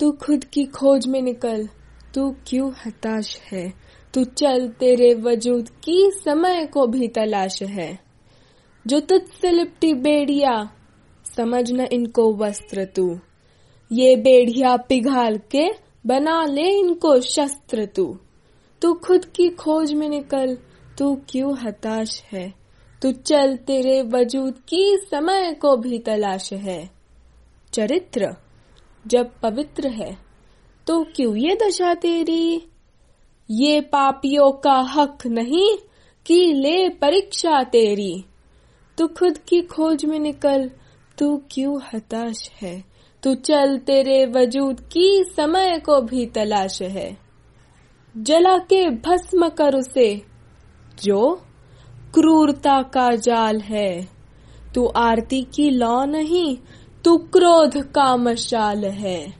तू खुद की खोज में निकल। तू क्यों हताश है? तू चल, तेरे वजूद की समय को भी तलाश है। जो तुझसे लिपटी बेड़िया, समझ न इनको वस्त्र तू। ये बेड़िया पिघाल के बना ले इनको शस्त्र तू। तू खुद की खोज में निकल। तू क्यों हताश है? तू चल, तेरे वजूद की समय को भी तलाश है। चरित्र जब पवित्र है तो क्यों ये दशा तेरी? ये पापियों का हक नहीं कि ले परीक्षा तेरी। तू खुद की खोज में निकल, तू क्यों हताश है? तू चल तेरे वजूद की समय को भी तलाश है। जला के भस्म कर उसे, जो क्रूरता का जाल है। तू आरती की लौ नहीं तू क्रोध का मशाल है।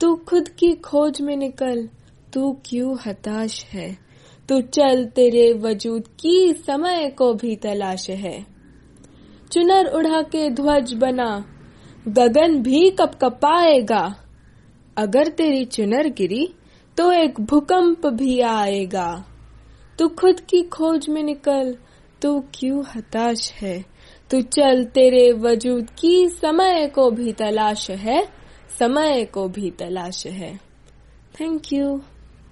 तू खुद की खोज में निकल, तू क्यों हताश है? तू चल तेरे वजूद की समय को भी तलाश है। चुनर उड़ा के ध्वज बना, गगन भी कपकपाएगा। अगर तेरी चुनर गिरी तो एक भूकंप भी आएगा। तू खुद की खोज में निकल, तू क्यों हताश है? तू चल तेरे वजूद की समय को भी तलाश है, समय को भी तलाश है। Thank you